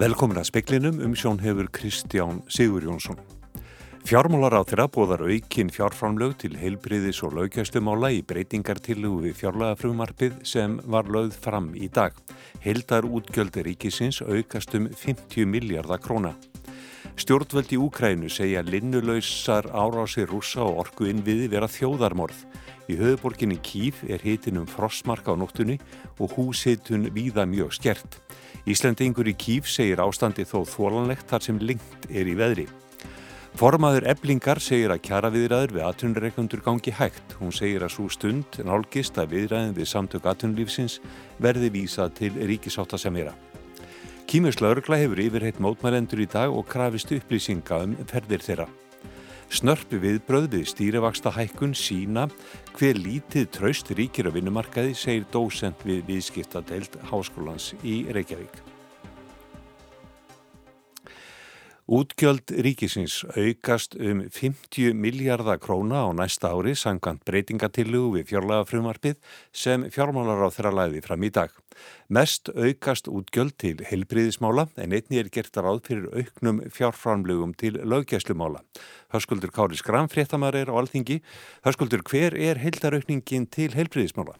Velkomin að speklinum um sjón hefur Kristján Sigur Jónsson. Fjármálar á þeirra bóðar aukinn fjárframlög til heilbriðis og lögjæstumála í breytingartillugu við fjárlagafrumarpið sem var lögð fram í dag. Heildar útgjöldi ríkisins aukast um 50 miljardar króna. Stjórnvöld í Úkrænu segja linnulöysar árásir rúsa og orgu innviði vera þjóðarmorð. Í höfuborginni Kíf er hitin um frostmarka á nóttunni og húshitun víða mjög skert. Íslandingur í Kíf segir ástandi þó þólanlegt þar sem lengt er í veðri. Formaður eblingar segir að kjara viðræður við atvinnureikundur gangi hægt. Hún segir að svo stund nálgist að viðræðin við samtök atvinnulífsins verði vísað til ríkisáttasemjara. Kímurs laurugla hefur yfirheitt mótmælendur í dag og krafist upplýsinga um ferðir þeirra. Snörpi viðbröð við stýrivaksta hækkun sína hver lítið traust ríkir á vinnumarkaði segir dósent við viðskiptadeild Háskólans í Reykjavík. Útgjöld ríkisins aukast um 50 miljardar króna á næsta ári sangant breytingatillugu við fjárlega frumarpið sem fjármálar á þeirra læði fram í dag. Mest aukast útgjöld til heilbriðismála en einni er gert að ráð fyrir auknum fjárframlugum til löggæslumála. Hörskuldur Kári Skram, fréttamar er á alþingi. Hörskuldur, hver er heildaraukningin til heilbriðismála?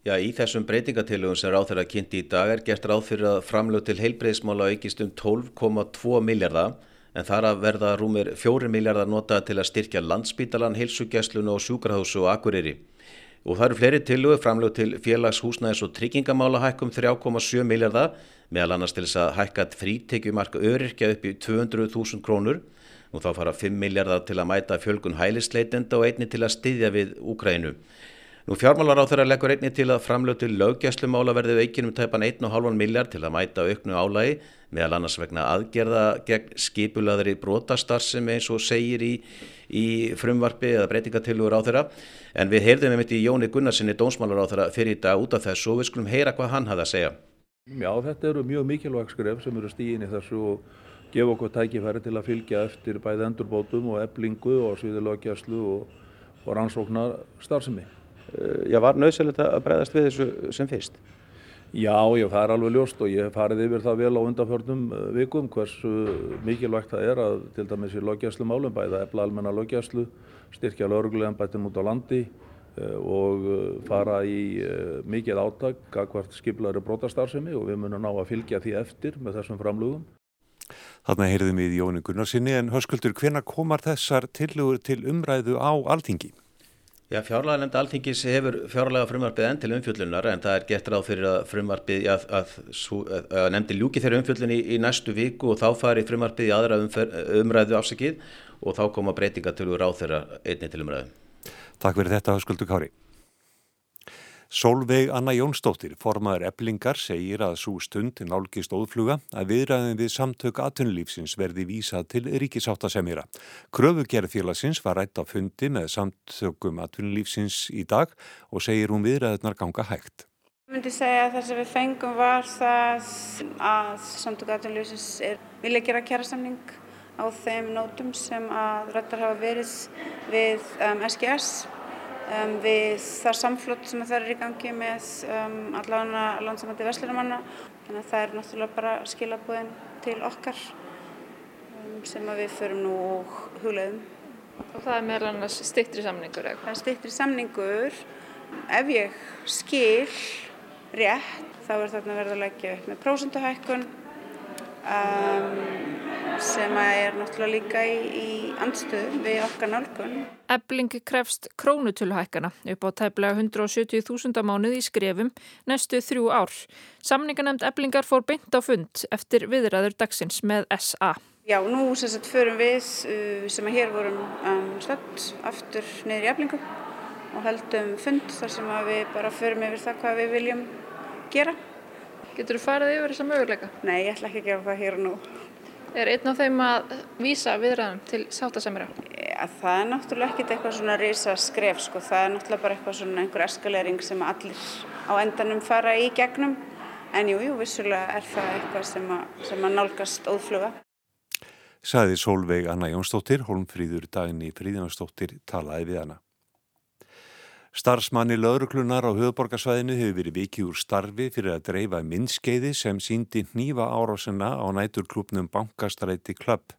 Já, í þessum breytingatilugum sem ráð þeirra kynnti í dag er gert ráð fyrir að framlög til heilbreyðismála aukist um 12,2 miljardar en þar að verða rúmir 4 miljardar notað til að styrkja landsbítalan, heilsugjæslun og sjúkrahúsu og akureyri. Og það eru fleiri tilugu framlög til félags, húsnæðis og tryggingamála hækkum 3,7 miljardar meðal annars til þess að hækkat frítekjumarka öryrkja upp í 200.000 krónur og þá fara 5 miljardar til að mæta fjölgun hælisleitenda og einni til að styðja við Úkrænu. Nú fjármálar á þeirra leggur einni til að framlög til löggæslumála verði veikinum tæpan 1,5 miljard til að mæta auknu álægi meðal annars vegna aðgerða gegn skipulaðri brotastarfsemi eins og segir í, í frumvarfi eða breytingatillugur á þeirra. En við heyrðum einmitt í Jóni Gunnarsinni dónsmálar á þeirra fyrir í dag út af þessu og við skulum heyra hvað hann hafði að segja. Já þetta eru mjög mikilvæg skref sem eru stíðin í þessu og gefa okkur tækifæri til að fylgja eftir bæði endurbótum og eblingu og sviði löggæslu og, og rannsóknar starfsemi já, var nöðsynlegt að breyðast við þessu sem fyrst? Já, já, það er alveg ljóst og ég hef farið yfir það vel á undanförnum eh, vikum hversu mikilvægt það er að til dæmis í lögjæslu málum bæða efla almenna lögjæslu, styrkja lögurlega bættum út á landi eh, og eh, fara í mikið áttak að hvert skiplari brotastarfsemi og við munum ná að fylgja því eftir með þessum framlugum. Þarna heyrðum við Jóni Gunnarsinni en hörskuldur, hvena komar þessar tillugur til umræðu á alþingi? Já, fjárlega nefndi alþingis hefur fjárlega frumvarpið enn til umfjöllunar en það er gett ráð fyrir að frumvarpið að, að, að, að nefndi ljúki þeirra umfjöllun í, í næstu viku og þá fari frumvarpið í aðra umfer, umræðu afsakið og þá koma breytinga til ráð þeirra einni til umræðu. Takk fyrir þetta, Skuldur Kári. Solveig Anna Jónsdóttir, formaður eblingar, segir að svo stund nálgist óðfluga að viðræðin við samtök aðtunlífsins verði vísað til ríkisáttasemjara. Kröfugerð félagsins var rætt á fundi með samtökum aðtunlífsins í dag og segir hún viðræðinar ganga hægt. Ég myndi segja að það sem við fengum var það að samtök aðtunlífsins vilja gera kjærasamning á þeim nótum sem að rættar hafa verið við um, SGS um, við það samflott sem það er í gangi með um, allavega landsamandi veslunumanna. Þannig að það er náttúrulega bara skilabúðin til okkar um, sem við förum nú huglaðum. Og það er meðal annars stittri samningur? Eða? Það er stittri samningur. Ef ég skil rétt þá er þarna verið að leggja upp með prósunduhækkun um, sem er náttúrulega líka í, í andstöðu við okkar nálgun. Ebling krefst krónutöluhækana upp á tæplega 170.000 mánuð í skrefum næstu þrjú ár. Samninganemnd Eblingar fór beint á fund eftir viðræður dagsins með SA. Já, nú sem sagt förum við uh, sem að hér vorum um, stöld aftur niður í Eblingu og heldum fund þar sem við bara förum yfir það hvað við viljum gera. Getur þú farið yfir þessa möguleika? Nei, ég ætla ekki að gera það hér og nú. Er einn af þeim að vísa viðræðum til sáttasemra? Ja, það er náttúrulega ekkit eitthvað svona risa skref sko, það er náttúrulega bara eitthvað svona einhver eskalering sem allir á endanum fara í gegnum en jú, jú, vissulega er það eitthvað sem að, sem að nálgast óðfluga. Saði Solveig Anna Jónsdóttir, Holmfríður daginni Fríðjónsdóttir talaði við hana. Starfsmanni lauruklunar á höfuborgarsvæðinu hefur verið vikið úr starfi fyrir að dreifa minnskeiði sem síndi nýfa árásina á næturklubnum Bankastræti Klubb.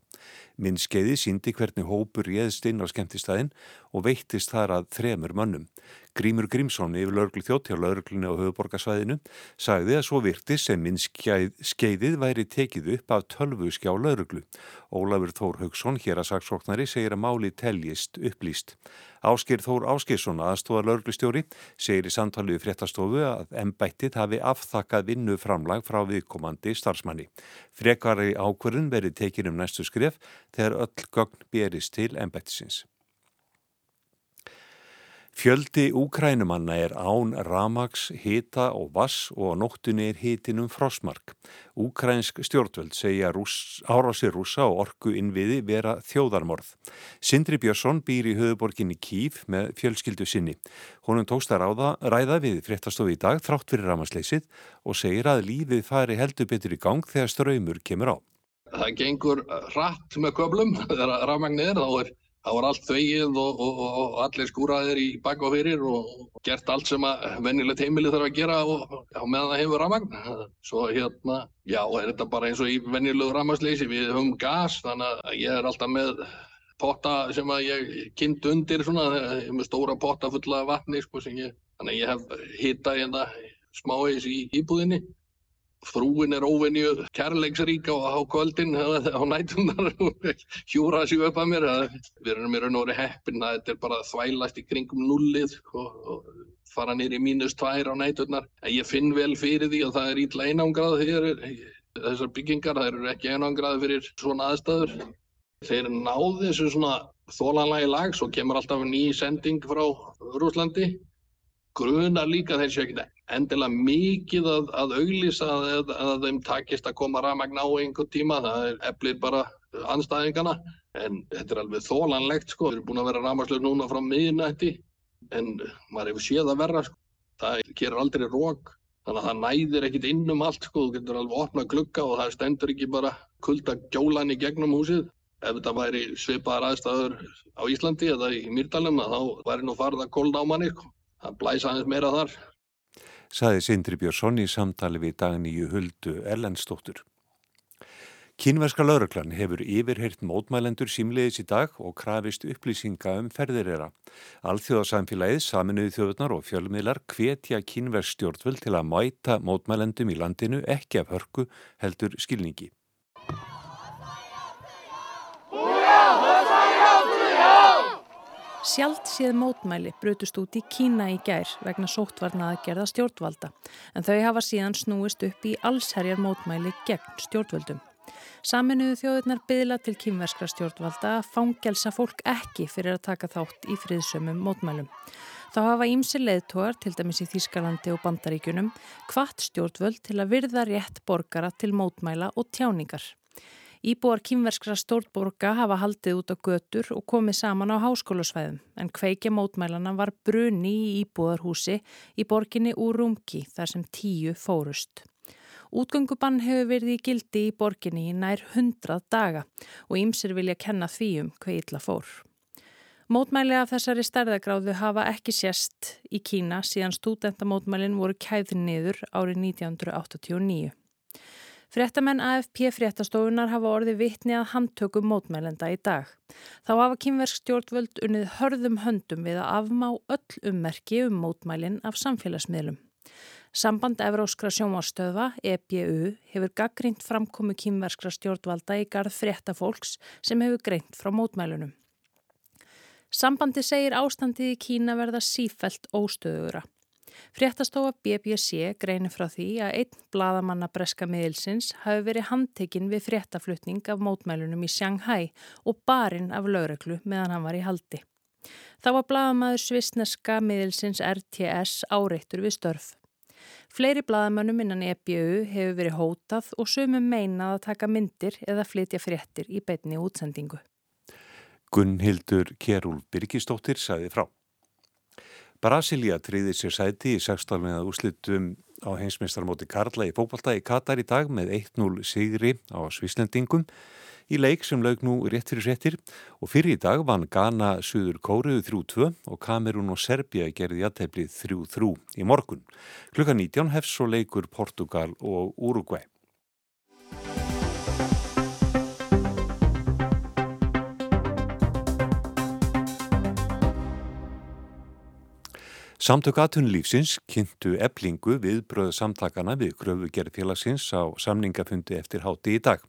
Minnskeiði síndi hvernig hópur réðst inn á skemmtistæðin og veittist þar að þremur mönnum. Grímur Grímsson yfir lauruglu þjótt hjá lauruglunni á höfuborgarsvæðinu sagði að svo virti sem minnskeiðið væri tekið upp af tölvu skjá lauruglu. Ólafur Þór Haugsson, hér að saksóknari, segir að máli teljist upplýst. Áskir Þór Áskirsson aðstóða lauruglustjóri segir í samtalið fréttastofu að embættið hafi afþakkað vinnu framlag frá viðkomandi starfsmanni. Frekari ákverðin verið tekin um næstu skref þegar öll gögn berist til embættisins. Fjöldi úkrænumanna er án ramags, hita og vass og á nóttunni er hitinum frosmark. Úkrænsk stjórnvöld segja árásir rúsa og orgu innviði vera þjóðarmorð. Sindri Björnsson býr í höfuborginni Kív með fjölskyldu sinni. Honum tókst að ráða, ræða við fréttastofi í dag þrátt fyrir ramagsleysið og segir að lífið fari heldur betur í gang þegar ströymur kemur á. Það gengur rætt með köblum þegar ramagnir þá er Það var allt þvegið og, og, og allir skúraðir í bak og fyrir og gert allt sem að vennilegt heimili þarf að gera og, á meðan það hefur ramagn. Svo hérna, já, er þetta bara eins og í vennilegu ramagsleysi, við höfum gas, þannig að ég er alltaf með potta sem að ég kynnt undir svona, með stóra potta fulla af vatni, sko, ég, þannig að ég hef hittað hérna smáis í íbúðinni frúin er óvenju kærleiksríka á kvöldin á nætunar hjúra sig upp að mér við erum í raun og veru heppin að þetta er bara þvælast í kringum nullið og, og fara nýri mínus tvær á nætunar en ég finn vel fyrir því að það er ítla einangrað þessar byggingar, það eru ekki einangrað fyrir svona aðstæður. Þeir náðu þessu svona þólanlega lag svo kemur alltaf ný sending frá Rúslandi grunar líka þeir séu ekki endilega mikið að, að auglýsa að, að þeim takist að koma rafmagn á einhver tíma, það eflir bara anstæðingana, en þetta er alveg þólanlegt sko, við erum búin að vera rafmagslöf núna frá miðnætti, en maður hefur séð að verra sko, það gerir aldrei rók, þannig að það næðir ekkit inn um allt sko, þú getur alveg opnað glugga og það stendur ekki bara kulda gjólan í gegnum húsið. Ef þetta væri svipaðar aðstæður á Íslandi eða í Mýrdalum, þá væri nú farið að kólna á manni sko, það blæsa aðeins meira þar saði Sindri Björnsson í samtali við dagníu Huldu Erlendstóttur. Kínverska lauröklann hefur yfirheirt mótmælendur símleiðis í dag og krafist upplýsinga um ferðirera. Alþjóðasamfélagið, saminuði þjóðunar og fjölmiðlar hvetja kínversk stjórnvöld til að mæta mótmælendum í landinu ekki af hörku heldur skilningi. Sjálft séð mótmæli brutust út í Kína í gær vegna sóttvarna aðgerða stjórnvalda en þau hafa síðan snúist upp í allsherjar mótmæli gegn stjórnvöldum. Saminuðu þjóðurnar byðla til kýmverskra stjórnvalda að fangelsa fólk ekki fyrir að taka þátt í friðsömmum mótmælum. Þá hafa ímsi leðtóar, til dæmis í Þýskalandi og Bandaríkunum, hvart stjórnvöld til að virða rétt borgara til mótmæla og tjáningar. Íbúar kýmverskra stórborga hafa haldið út á götur og komið saman á háskólusvæðum en kveikja mótmælana var brunni í íbúðarhúsi í borginni Úrumki þar sem tíu fórust. Útgöngubann hefur verið í gildi í borginni í nær hundrað daga og ýmsir vilja kenna því um hvað illa fór. Mótmæli af þessari stærðagráðu hafa ekki sérst í Kína síðan stúdentamótmælin voru kæðin niður árið 1989. Fréttamenn AFP fréttastofunar hafa orði vittni að handtökum mótmælenda í dag. Þá hafa kynversk stjórnvöld unnið hörðum höndum við að afmá öll ummerki um mótmælin af samfélagsmiðlum. Samband Evróskra sjómarstöða, EBU, hefur gaggrínt framkomu kynverskra stjórnvalda í garð fréttafólks sem hefur greint frá mótmælunum. Sambandi segir ástandið í Kína verða sífælt óstöðugra. Fréttastofa BBC greinir frá því að einn bladamanna breska miðilsins hafi verið handtekinn við fréttaflutning af mótmælunum í Shanghai og barinn af lögreglu meðan hann var í haldi. Þá var bladamæður svisneska miðilsins RTS áreittur við störf. Fleiri bladamönnum innan EBU hefur verið hótað og sömum meinað að taka myndir eða flytja fréttir í beitni útsendingu. Gunnhildur Kjærúl Birgistóttir sagði frá. Brasilia triði sér sæti í 16. úslitum á heimsmeistarmóti Karla í fókbalta í Katar í dag með 1-0 sigri á Svislendingum í leik sem laug nú rétt fyrir settir og fyrir í dag vann Ghana Suður Kóruðu 3-2 og Kamerún og Serbia gerði aðtæflið 3-3 í morgun. Klukka 19 hefs svo leikur Portugal og Uruguay. Samtök aðtunlífsins kynntu eblingu við bröðu samtakana við kröfugerð félagsins á samningafundi eftir háti í dag.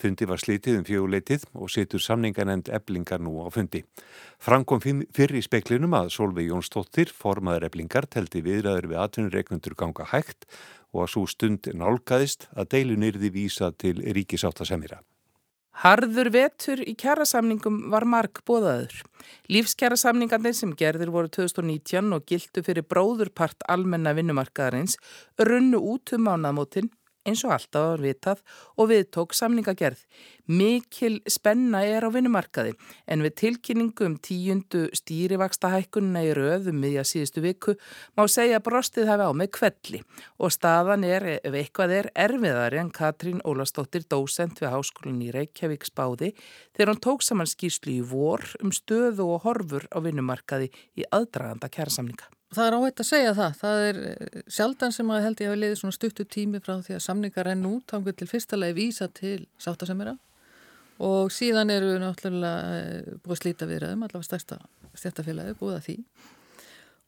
Fundi var slítið um fjöguleitið og setur samninganend eblingar nú á fundi. Frank kom fyrir í speklinum að Solveig Jónsdóttir, formaður eblingar, telti viðræður við aðtunreiknundur ganga hægt og að svo stund nálgæðist að deilunirði vísa til ríkisáttasemira. Harður vetur í kjærasamningum var mark bóðaður. Lífskjærasamningarnir sem gerðir voru 2019 og gildu fyrir bróðurpart almenna vinnumarkaðarins runnu út um ánamótin eins og alltaf var vitað og við tók samningagerð. Mikil spenna er á vinnumarkaði en við tilkynningu um tíundu stýrivaksta hækkunna í röðum miðja síðustu viku má segja brostið hafi á með kvelli og staðan er, ef eitthvað er, erfiðari en Katrín Ólastóttir dósent við háskólinni í Reykjavík spáði þegar hann tók saman skýrslu í vor um stöðu og horfur á vinnumarkaði í aðdraganda kærasamninga. Það er áhægt að segja það. Það er eh, sjaldan sem að held ég hafi liðið svona stuttu tími frá því að samningar enn út hangið til fyrsta lagi vísa til sáttasemira og síðan eru við náttúrulega eh, búið að slíta viðraðum, allavega stærsta stjættafélagi búið að því.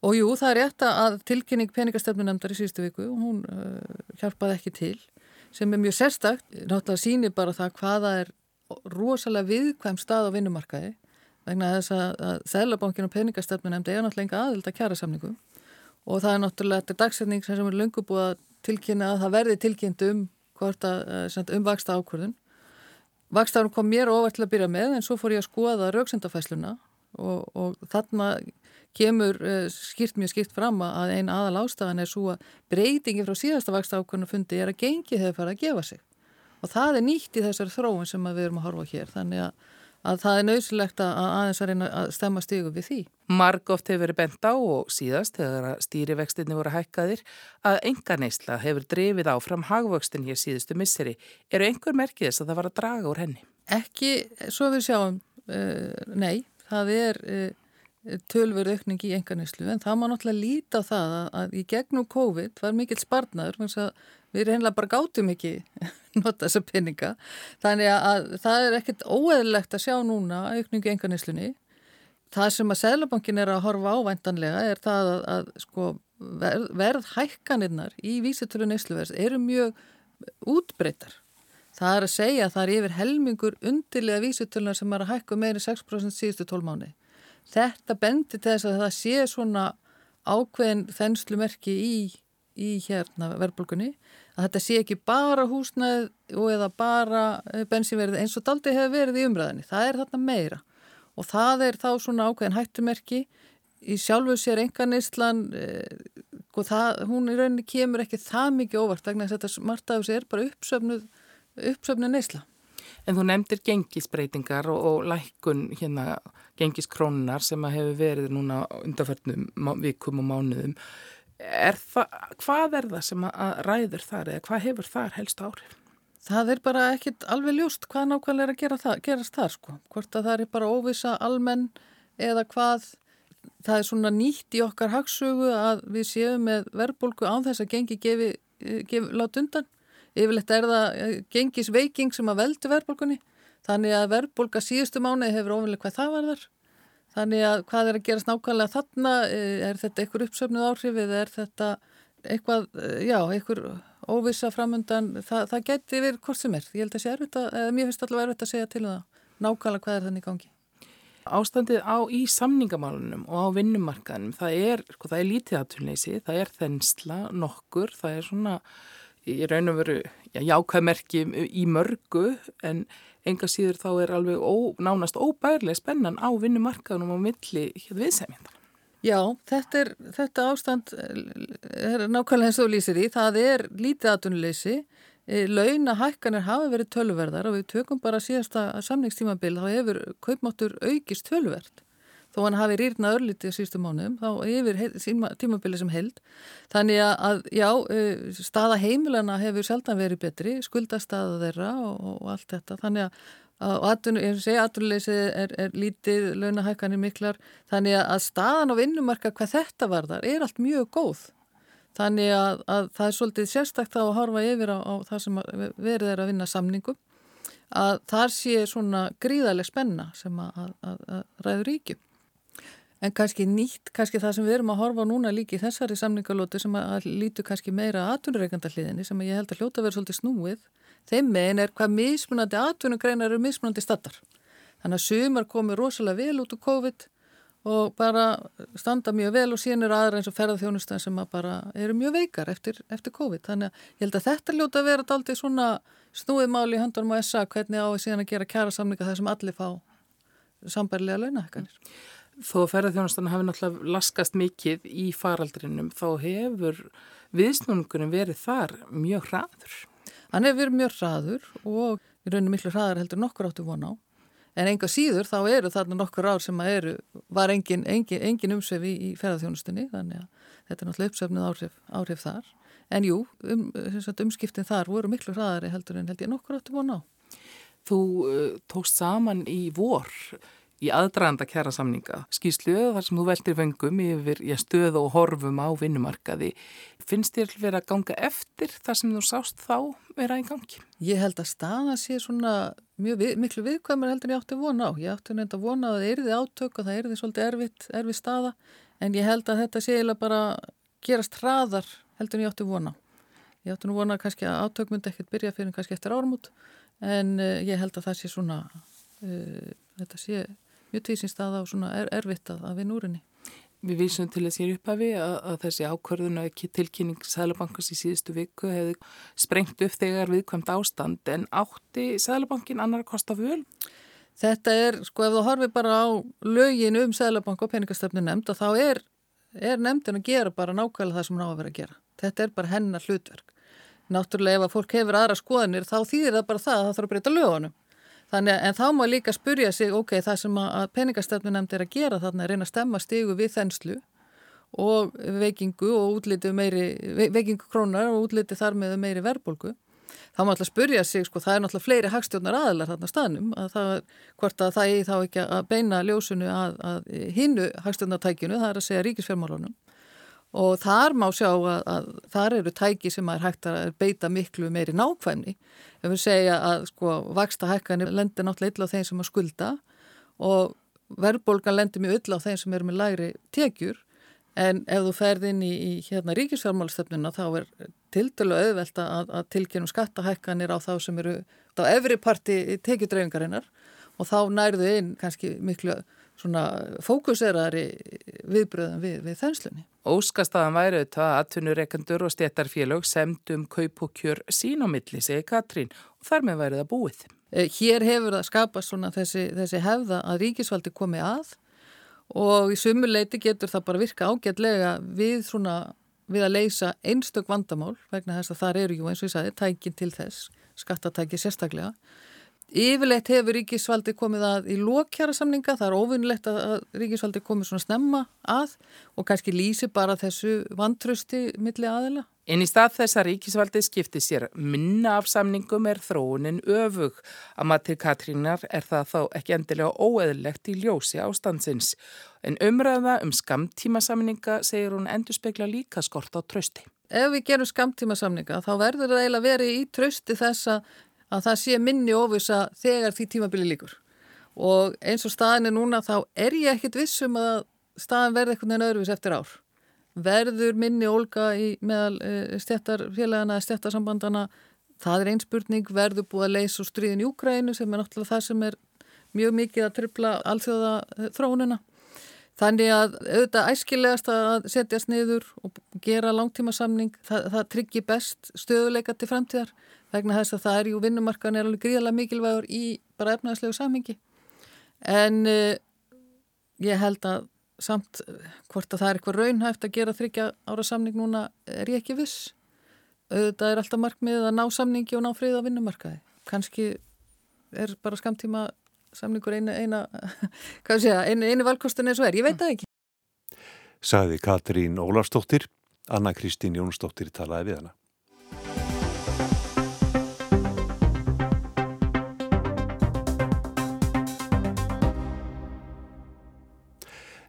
Og jú, það er rétt að tilkynning peningastefnunemndar í síðustu viku, hún uh, hjálpaði ekki til, sem er mjög sérstakt, náttúrulega sínir bara það hvaða er rosalega viðkvæm stað á vinnumarkaði vegna þess að Þælabankin og peningastefnu nefndi er náttúrulega enga aðild að kjæra samningu og það er náttúrulega þetta dagsetning sem er lungu búið að tilkynna að það verði tilkynnt um að eh, um vaksta ákvörðun Vakstaðurum kom mér ofar til að byrja með en svo fór ég að skoða rauksendafæsluna og, og þarna kemur uh, skýrt mjög skýrt fram að einn aðal ástafan er svo að breytingi frá síðasta vaksta ákvörðunu fundi er að gengi hefur farið að gefa sig. Og það er nýtt í þessar þróun sem við erum að horfa hér. Þannig að að það er nöysilegt að aðeins að reyna að stemma stígu við því. Marg oft hefur verið bent á og síðast þegar stýrivextinni voru hækkaðir að enga neysla hefur drefið áfram hagvöxtin hér síðustu misseri. Eru einhver merkið þess að það var að draga úr henni? Ekki, svo við sjáum, uh, nei, það er uh, tölver aukning í enga neyslu en það má náttúrulega líta það að, að í gegnum COVID var mikill spartnaður, við reynlega bara gátum ekki nota þessa peninga. Þannig að það er ekkert óeðlegt að sjá núna aukningu enganislunni það sem að Sælabankin er að horfa ávæntanlega er það að, að sko, verð, verð hækkaninnar í vísitölu neysluverðs eru mjög útbreytar það er að segja að það er yfir helmingur undirlega vísitölunar sem er að hækka meiri 6% síðustu 12 mánu þetta bendir til þess að það sé svona ákveðin þenslumerki í, í hérna verðbólkunni að þetta sé ekki bara húsnæð og eða bara eh, bensínverði eins og daldi hefur verið í umræðinni. Það er þarna meira og það er þá svona ákveðin hættumerki í sjálfu sér enganislan eh, og það, hún í rauninni kemur ekki það mikið óvart vegna að þetta þessu er bara uppsöfnuð, uppsöfnuð neysla. En þú nefndir gengisbreytingar og, og lækkun hérna gengiskrónunar sem að hefur verið núna undarförnum vikum og mánuðum Er það, hvað er það sem að ræður þar eða hvað hefur þar helst áhrif? Það er bara ekkit alveg ljóst hvað nákvæmlega er að gera það, gerast þar sko. Hvort að það er bara óvisa almenn eða hvað það er svona nýtt í okkar hagsögu að við séum með verðbólku án þess að gengi gefi, gefi lát undan. Yfirleitt er það eh, gengis veiking sem að veldu verðbólkunni. Þannig að verðbólka síðustu mánu hefur ofinlega hvað það var þar. Þannig að hvað er að gerast nákvæmlega þarna, eh, er þetta einhver uppsöfnuð áhrif eða er þetta eitthvað, eh, já, einhver óvisa framöndan, það, það geti verið hvort sem er. Ég held að sé erfitt að, eða mér finnst allavega erfitt að segja til um það nákvæmlega hvað er þannig gangi. Ástandið á í samningamálunum og á vinnumarkaðnum, það er, sko, það er lítið aðtunleysi, það er þensla nokkur, það er svona, ég raun og veru, já, jákvæðmerki í mörgu en enga síður þá er alveg ó, nánast óbærlega spennan á vinnumarkaðunum á milli viðsefjandar. Já, þetta, er, þetta ástand er nákvæmlega eins og lýsir í. Það er lítið aðtunuleysi. E, launahækkanir hafa verið tölverðar og við tökum bara síðasta samningstímabil þá hefur kaupmáttur aukist tölverð. Þó hann hafi rýrna örlítið síðustu mánuðum, þá yfir tímabili sem held. Þannig að, já, uh, staða heimilana hefur sjaldan verið betri, skuldastaða þeirra og, og allt þetta. Þannig að, og ég segi, aturleysi er, er lítið, launahækkanir miklar, þannig að staðan á vinnumarka hvað þetta varðar er allt mjög góð. Þannig að, að það er svolítið sérstakta að horfa yfir á, á það sem verið er að vinna samningum að þar sé svona gríðarlega spenna sem að, að ræður ríkjum. En kannski nýtt, kannski það sem við erum að horfa núna líki þessari samningalóti sem að lítu kannski meira aðtunurreikanda hliðinni sem að ég held að hljóta verið svolítið snúið. Þeim megin er hvað mismunandi aðtunugreinar eru mismunandi stattar. Þannig að sumar komi rosalega vel út úr COVID og bara standa mjög vel og síðan eru aðra eins og ferðarþjónustan sem að bara eru mjög veikar eftir, eftir COVID. Þannig að ég held að þetta hljóta vera aldrei svona snúið máli í höndunum á SA hvernig á að síðan að gera kjara samlinga þar sem allir fá sambærlega launahekkanir. Þó að ferðarþjónustan hafi náttúrulega laskast mikið í faraldrinum þá hefur viðsnúningunum verið þar mjög hraður. Hann hefur verið mjög hraður og í rauninu miklu hraðar heldur nokkur áttu vona á. En enga síður þá eru þarna nokkur ár sem eru, var engin, engin, engin umsef í, í ferðarþjónustunni þannig að þetta er náttúrulega uppsefnið áhrif, áhrif þar. En jú, um, umskiptin þar voru miklu hraðari heldur en held ég nokkur áttu vona á. Þú uh, tókst saman í vor í aðdraganda kjæra samninga skýrsluðu þar sem þú veldir vöngum yfir stöð og horfum á vinnumarkaði finnst þér verið að ganga eftir þar sem þú sást þá vera í gangi? Ég held að staða sé svona við, miklu viðkvæmur heldur ég átti vona á. Ég átti nefnd að vona að það erði átök og það erði svolítið erfitt, erfitt staða en ég held að þetta sé eða bara gerast hraðar heldur ég átti vona ég átti nú vona kannski að átök myndi ekkert byrja fyrir kannski eftir ármút en uh, ég held að það sé svona uh, þetta sé mjög tvísins það á svona er, erfitt að, að vinna úrinni. Við vísum til að sér upphafi að, að þessi ákvörðun og ekki tilkynning Sælabankars í síðustu viku hefði sprengt upp þegar viðkvæmt ástand en átti Sælabankin annar að kosta völ? Þetta er, sko ef þú horfið bara á lögin um Sælabank og peningastöfnu nefnd og þá er, er nefndin að gera bara nákvæmlega það sem hún á að vera að gera. Þetta er bara hennar hlutverk. Náttúrulega ef að fólk hefur aðra skoðanir þá þýðir það bara það að það þarf að breyta lögunum. Þannig en þá má líka spurja sig, ok, það sem að peningastefnunemnd er að gera þarna er reyna að stemma stígu við þenslu og veikingu og útliti meiri, veikingu krónar og útliti þar með meiri verbolgu. Þá má alltaf spurja sig, sko, það er náttúrulega fleiri hagstjórnar aðlar þarna staðnum, að það, hvort að það er þá ekki að beina ljósunu að, að hinnu hagstjórnartækjunu, það er að segja ríkisfjármálunum og þar má sjá að, að þar eru tæki sem er hægt að beita miklu meiri nákvæmni. Ef við segja að sko vaksta hækkanir lendir náttúrulega illa á þeim sem að skulda og verðbólgan lendir mjög illa á þeim sem eru með lægri tekjur. En ef þú ferð inn í, í hérna ríkisfjármálstöfnuna þá er tildölu auðvelt að, að tilkynum skattahækkanir á þá sem eru á efri parti tekjudreyfingarinnar og þá nærðu inn kannski miklu svona fókuseraðari viðbröðum við, við þenslunni. Óskastaðan væri auðvitað að atvinnureikandur og stéttarfélög semdum kaup og kjör sín á milli, segi Katrín, og þar með væri það búið. Eh, hér hefur það skapast svona þessi, þessi hefða að ríkisvaldi komi að og í sumuleiti getur það bara virka ágætlega við svona við að leysa einstök vandamál vegna þess að þar eru jú eins og ég sagði tækin til þess, skattatæki sérstaklega Yfirleitt hefur ríkisvaldi komið að í lókjara samninga, það er ofinnlegt að ríkisvaldi komið svona snemma að og kannski lýsi bara þessu vantrösti milli aðila. En í stað þess að ríkisvaldi skipti sér minna af samningum er þróunin öfug. Að maður Katrínar er það þá ekki endilega óeðlegt í ljósi ástandsins. En umræða um skamtímasamninga segir hún endur spekla líka skort á trösti. Ef við gerum skamtímasamninga þá verður það eiginlega verið í trösti þess að að það sé minni óvisa þegar því tímabili líkur og eins og staðin er núna þá er ég ekkit vissum að staðin verði eitthvað en öðruvis eftir ár. Verður minni ólga í meðal e, eh, stjættarfélagana stjættarsambandana, það er einspurning verður búið að leysa úr stríðin í Úkrænu sem er náttúrulega það sem er mjög mikið að tripla alþjóða eh, þróunina Þannig að auðvitað æskilegast að setjast niður og gera langtímasamning, það, það tryggi best stöðuleika til framtíðar vegna þess að það er jú vinnumarkan er alveg gríðarlega mikilvægur í bara efnæðslegu sammingi. En uh, ég held að samt hvort að það er eitthvað raunhæft að gera þryggja ára samning núna er ég ekki viss. Auðvitað er alltaf markmið að ná samningi og ná frið á vinnumarkaði. Kanski er bara skamtíma samningur einu, eina, segja, einu, einu valkostun eins og er, ég veit það ekki. Saði Katrín Ólarsdóttir, Anna Kristín Jónsdóttir talaði við hana.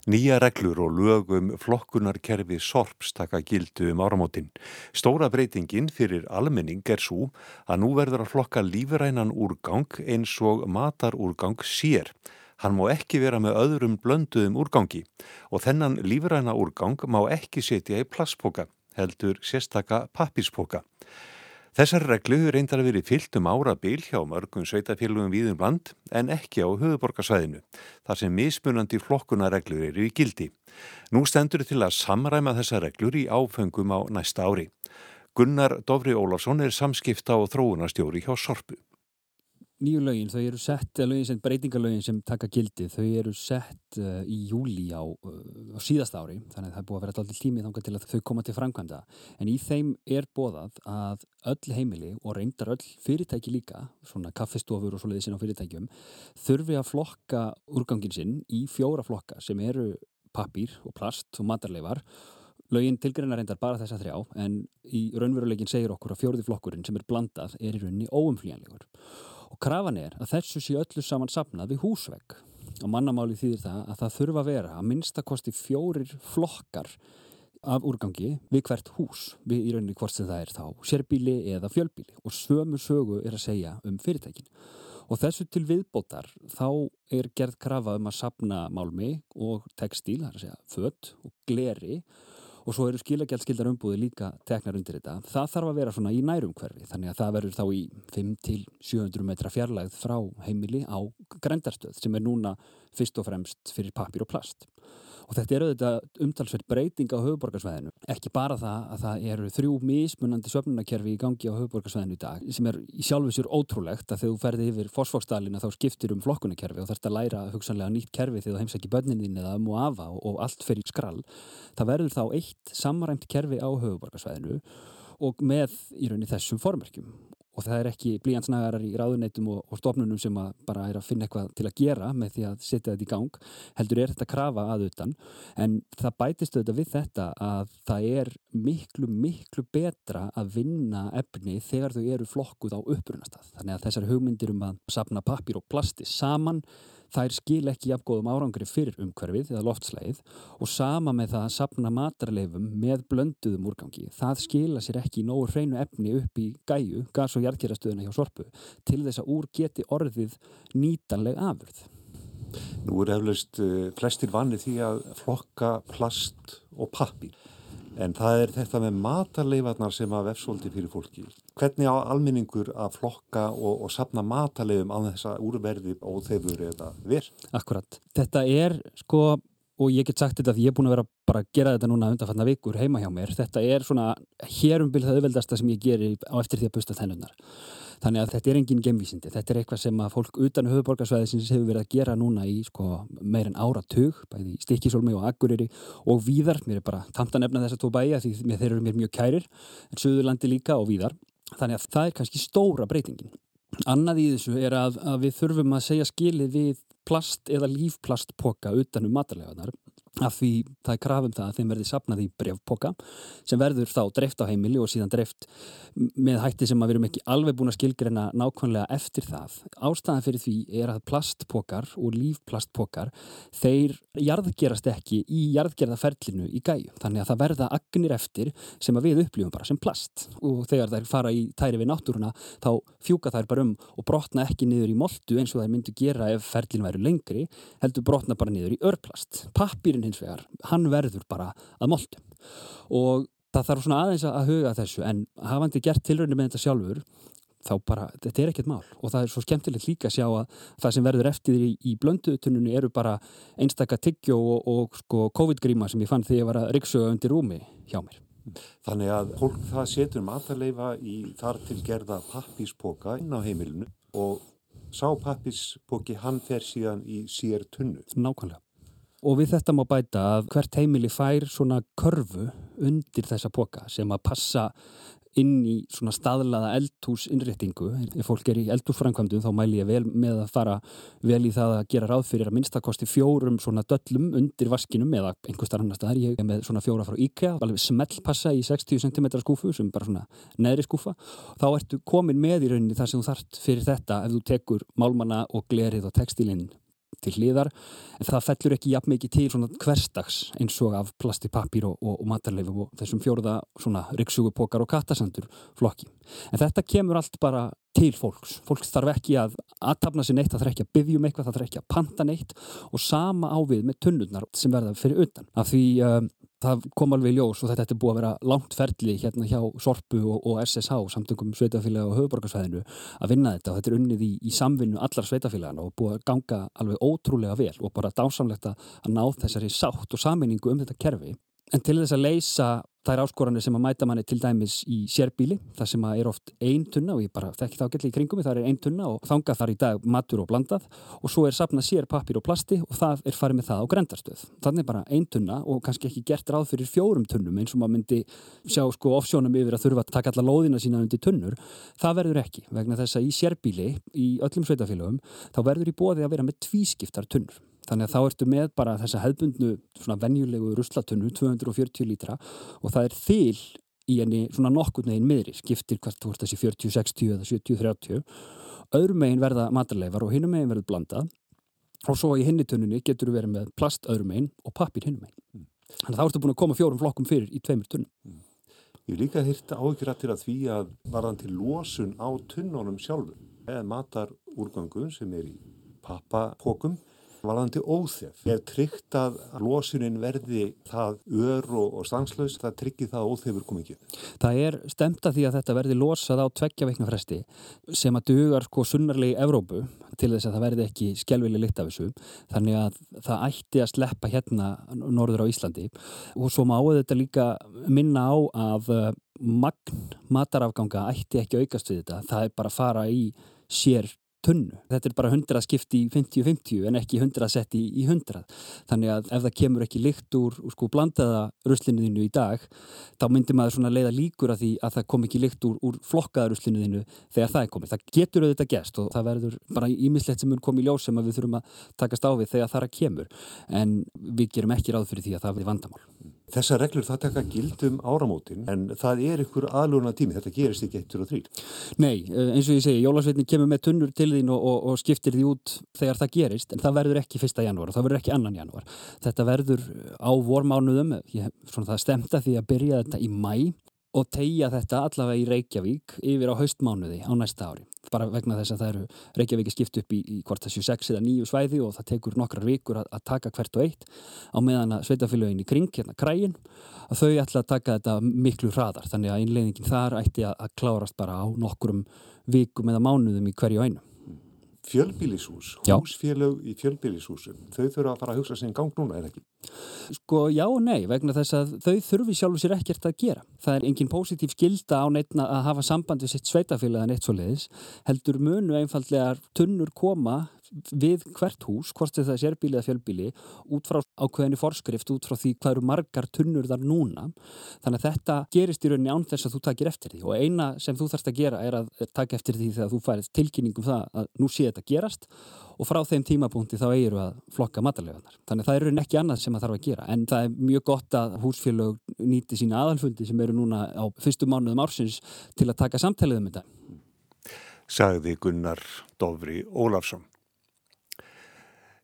Nýja reglur og lögum flokkunarkerfi sorps taka gildu um áramótin. Stóra breytingin fyrir almenning er svo að nú verður að flokka lífrænan úrgang eins og matarúrgang sér. Hann má ekki vera með öðrum blönduðum úrgangi og þennan lífræna úrgang má ekki setja í plasspoka, heldur sérstaka pappispoka. Þessar reglu reyndar að veri fyllt um árabil hjá mörgum sveitafélugum víðum land en ekki á höfuborgarsvæðinu, þar sem mismunandi flokkunareglur eru í gildi. Nú stendur til að samræma þessar reglur í áfengum á næsta ári. Gunnar Dovri Ólafsson er samskipta og þróunastjóri hjá Sorpu nýju lögin, þau eru sett, sem breytingalögin sem taka gildi, þau eru sett uh, í júli á, uh, á síðast ári, þannig að það er búið að vera alltaf tímið þángar til að þau koma til framkvæmda. En í þeim er bóðað að öll heimili og reyndar öll fyrirtæki líka, svona kaffestofur og svoleiði sinna á fyrirtækjum, þurfi að flokka úrgangin sinn í fjóra flokka sem eru pappir og plast og matarleifar. Laugin tilgreina reyndar bara þessa þrjá en í raunveruleikin segir okkur að fjórði flokkurinn sem er blandað er í rauninni óumflýjanlegur og krafan er að þessu sé öllu saman sapnað við húsvegg. Og mannamáli þýðir það að það þurfa að vera að minnstakosti fjórir flokkar af úrgangi við hvert hús. Við í rauninni hvort sem það er þá sérbíli eða fjölbíli og sömu sögu er að segja um fyrirtækin. Og þessu til viðbótar þá er gerð krafa um að sapna málmi og textíl, það er að segja fött og gleri og svo eru skilagjaldskildar umbúði líka teknar undir þetta. Það þarf að vera svona í nærum hverfi þannig að það verður þá í 5-700 metra fjarlægð frá heimili á grendarstöð sem er núna fyrst og fremst fyrir papír og plast. Og þetta er auðvitað umtalsveit breyting á höfuborgarsvæðinu. Ekki bara það að það eru þrjú mismunandi söfnunarkerfi í gangi á höfuborgarsvæðinu í dag sem er í sjálfu sér ótrúlegt að þegar þú ferði yfir fósfóksdalina þá skiptir um flokkunarkerfi og þarfst að læra hugsanlega nýtt kerfi þegar þú heimsækir börnininn eða og afa og, allt í skrall. Það verður þá eitt samræmt kerfi á höfuborgarsvæðinu og með í rauninni þessum formerkjum og það er ekki blíjansnagarar í ráðuneytum og, og stofnunum sem að bara er að finna eitthvað til að gera með því að setja þetta í gang heldur er þetta krafa aðutan en það bætist auðvitað við þetta að það er miklu miklu betra að vinna efni þegar þau eru flokkuð á upprunastað. Þannig að þessar hugmyndir um að sapna pappir og plasti saman þær skil ekki afgóðum árangri fyrir umhverfið eða loftslægið og sama með það að sapna matarleifum með blönduðum úrgangi. Það skila sér ekki í nógu hreinu efni upp í gæju, gas- og hjartkjærastöðuna hjá sorpu til þess að úr geti orðið nýtanleg afurð. Nú er eflaust uh, flestir vanni því að flokka plast og pappir en það er þetta með matarleifarnar sem að vefsóldi fyrir fólki. Hvernig á almenningur að flokka og, og sapna matarleifum á þessa úrverði og þeifur eða verð? Akkurat. Þetta er sko og ég get sagt þetta að ég er búin að vera bara að gera þetta núna undanfatna vikur heima hjá mér. Þetta er svona hérumbil það auðveldasta sem ég gerir á eftir því að busta þennunar. Þannig að þetta er engin gemvísindi. Þetta er eitthvað sem að fólk utan höfuborgarsvæðisins hefur verið að gera núna í sko, meir en áratug, bæði Stikisólmi og Akureyri og Víðar. Mér er bara tamt að nefna þessa tvo bæja því þeir eru mér mjög kærir, en Suðurlandi líka og Víðar. Þannig að það er kannski stóra breytingin. Annað í þessu er að, að við þurfum að segja skilið við plast eða lífplastpoka utanum matarlegaðnar af því það er krafum það að þeim verði sapnað í brevpoka sem verður þá dreift á heimili og síðan dreift með hætti sem að við erum ekki alveg búin að skilgreina nákvæmlega eftir það. Ástæðan fyrir því er að plastpokar og lífplastpokar þeir jarðgerast ekki í jarðgerðaferlinu í gæju þannig að það verða agnir eftir sem að við upplifum bara sem plast og þegar þær fara í tæri við náttúruna þá fjúka þær bara um og brotna ekki niður í moltu eins og þær myndu gera ef ferlin væru lengri heldur brotna bara niður í örplast. Pappirinn hins vegar, hann verður bara að moltu og það þarf svona aðeins að huga þessu en hafandi gert tilröndi með þetta sjálfur þá bara, þetta er ekkert mál og það er svo skemmtilegt líka að sjá að það sem verður eftir í, í blönduutuninu eru bara einstakka tyggjó og, og sko COVID-gríma sem ég fann þegar ég var að riksuga undir rúmi hjá mér. Þannig að fólk það setur matarleifa í þar til gerða pappíspoka inn á heimilinu og sá pappíspoki hann fer síðan í sér tunnu. Nákvæmlega. Og við þetta má bæta að hvert heimili fær svona körfu undir þessa poka sem að passa inn í svona staðlaða eldhúsinnréttingu. Ef fólk er í eldhúsframkvæmdum þá mæl ég vel með að fara vel í það að gera ráð fyrir að minnstakosti fjórum svona döllum undir vaskinum eða einhver starf annar staðar. Ég er með svona fjóra frá IKEA, alveg smellpassa í 60 cm skúfu sem bara svona neðri skúfa. Þá ertu komin með í rauninni þar sem þú þart fyrir þetta ef þú tekur málmanna og glerið og textilinn til hliðar en það fellur ekki jafn mikið til svona hverstags eins og af plasti, pappír og, og, og matarleifum og þessum fjóruða svona ryggsugupokar og kattasandur flokki. En þetta kemur allt bara til fólks. Fólks þarf ekki að aðtapna sér neitt, það þarf ekki að byggjum eitthvað, það þarf ekki að panta neitt og sama ávið með tunnurnar sem verða fyrir utan. Af því um, það kom alveg ljós og þetta er búið að vera langt ferli hérna hjá Sorpu og, og SSH samtöngum sveitafélaga og höfuborgarsvæðinu að vinna þetta. Og þetta er unnið í, í samvinnu allar sveitafélagana og búið að ganga alveg ótrúlega vel og bara dásamlegt að ná þessari sátt og saminningu um þetta kerfi. En til þess að leysa þær áskoranir sem að mæta manni til dæmis í sérbíli, það sem er oft ein tunna og ég bara þekki þá gætli í kringum það er ein tunna og þangað þar í dag matur og blandað og svo er sapnað sér pappir og plasti og það er farið með það á grendarstöð. Þannig er bara ein tunna og kannski ekki gert ráð fyrir fjórum tunnum eins og maður myndi sjá sko offsjónum yfir að þurfa að taka alla lóðina sína undir tunnur. Það verður ekki vegna þess að í sérbíli í öllum sveitafélögum þá verður í bóði að vera með tvískiptar tunnur. Þannig að þá ertu með bara þessa hefbundnu svona venjulegu ruslatunnu 240 lítra og það er þil í enni svona nokkur neginn miðri skiptir hvert þú ert þessi 40, 60 eða 70, 30 öðrum meginn verða matarleifar og hinnum meginn verður blandað og svo í hinnitunninni getur þú verið með plast öðrum meginn og pappir hinnum meginn mm. þannig að þá ertu búin að koma fjórum flokkum fyrir í tveimur tunnum mm. Ég hef líka hýrt áhyggjur til að því að varðan til losun á tunnunum sjálfum eða matarúrgangum sem er í pappapokum Valandi óþef er tryggt að losunin verði það ör og, stanslaus, það tryggir það að óþefur kom ekki. Það er stemt að því að þetta verði losað á tveggja veikna fresti sem að dugar sko sunnarlegi Evrópu til þess að það verði ekki skjálfili litt af þessu. Þannig að það ætti að sleppa hérna norður á Íslandi og svo má þetta líka minna á að eh, magn matarafganga ætti ekki aukast við þetta. Það er bara að fara í sér tunnu. Þetta er bara 100 skipti í 50-50 en ekki 100 sett í, í 100. Þannig að ef það kemur ekki lykt úr, úr sko blandaða ruslinuðinu í dag þá myndir maður svona leiða líkur að því að það kom ekki lykt úr, úr flokkaða ruslinuðinu þegar það er komið. Það getur auðvitað gæst og það verður bara ímislegt sem mun komið ljós sem við þurfum að takast á við þegar það að kemur en við gerum ekki ráð fyrir því að það verði vandamál. Þessar reglur það taka gildum áramótin en það er ykkur aðluna tími, þetta gerist ekki eittur og þrýr. Nei, eh, eins og ég segi, Jólasveitin kemur með tunnur til þín og, og, og skiptir því út þegar það gerist en það verður ekki fyrsta janúar og það verður ekki annan janúar. Þetta verður á vormánuðum, ég, svona það stemta því að byrja þetta í mæ og tegja þetta allavega í Reykjavík yfir á haustmánuði á næsta ári. Bara vegna þess að það eru Reykjavík skipt upp í, í hvort þessu 6 eða 9 svæði og það tekur nokkrar vikur að, að taka hvert og eitt. Á meðan að sveitafélagin í kring, hérna krægin að þau ætla að taka þetta miklu hraðar. Þannig að einlegningin þar ætti að, að klárast bara á nokkrum vikum eða mánuðum í hverju einu fjölbílishús, húsfélög í fjölbílishúsum, þau þurfa að fara að hugsa sem gang núna, er ekki? Sko já og nei, vegna þess að þau þurfi sjálfur sér ekkert að gera. Það er engin pósitív skilda á neittna að hafa samband við sitt sveitafélag en eitt svo leiðis, heldur munu einfallega tunnur koma við hvert hús, hvort þetta er sérbíli eða fjölbíli, út frá ákveðinni forskrift, út frá því hvað eru margar tunnur þar núna. Þannig að þetta gerist í rauninni án þess að þú takir eftir því og eina sem þú þarfst að gera er að taka eftir því þegar þú færið tilkynningum það að nú sé þetta gerast og frá þeim tímapunkti þá eigiru að flokka matarleganar. Þannig að það eru ekki annað sem það þarf að gera en það er mjög gott að húsfélög nýti sína aðalfundi sem eru núna á fyrstu mánuðum ársins til að taka samtalið um þetta. Sagði Gunnar Dovri Ólafsson.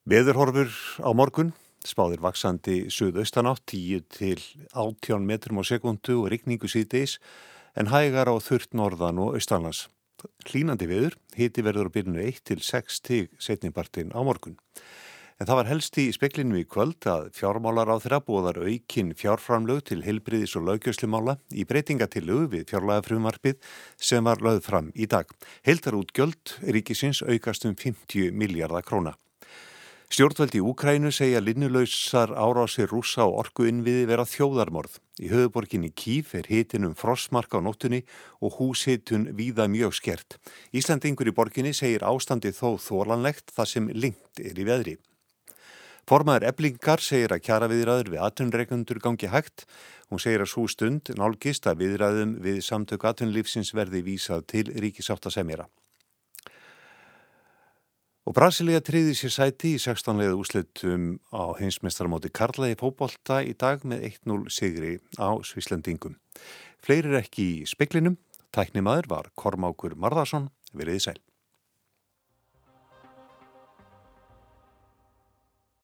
Veðurhorfur á morgun, spáðir vaksandi suðaustanátt 10 til 18 metrum á sekundu og rikningu síðdeis en hægar á þurft norðan og austanlands. Hlínandi veður, hiti verður á byrjunu 1 til 6 til setnibartin á morgun. En það var helst í speklinu í kvöld að fjármálar á þeirra búðar aukinn fjárframlög til heilbriðis og laugjöslumála í breytingatillu við fjárlæðafrumvarpið sem var lögð fram í dag. Heildar út göld ríkisins aukast um 50 miljardar króna. Stjórnvöldi í Úkrænu segja linnulausar árásir rúsa og orkuinnviði vera þjóðarmorð. Í höfuborginni Kíf er hitin um frostmark á nóttunni og húshitun víða mjög skert. Íslandingur í borginni segir ástandi þó þólanlegt þar sem lengt er í veðri. Formaður eblingar segir að kjara viðræður við atvinnreikundur gangi hægt. Hún segir að svo stund nálgist að viðræðum við samtök atvinnlífsins verði vísað til ríkisáttasemjara. Og Brasilia triði sér sæti í 16 leiðu úslutum á heimsmeistarmóti Karla í fókbólta í dag með 1-0 sigri á Svíslandingum. Fleiri er ekki í speklinum. Tæknimaður var Kormákur Marðarsson, veriði sæl.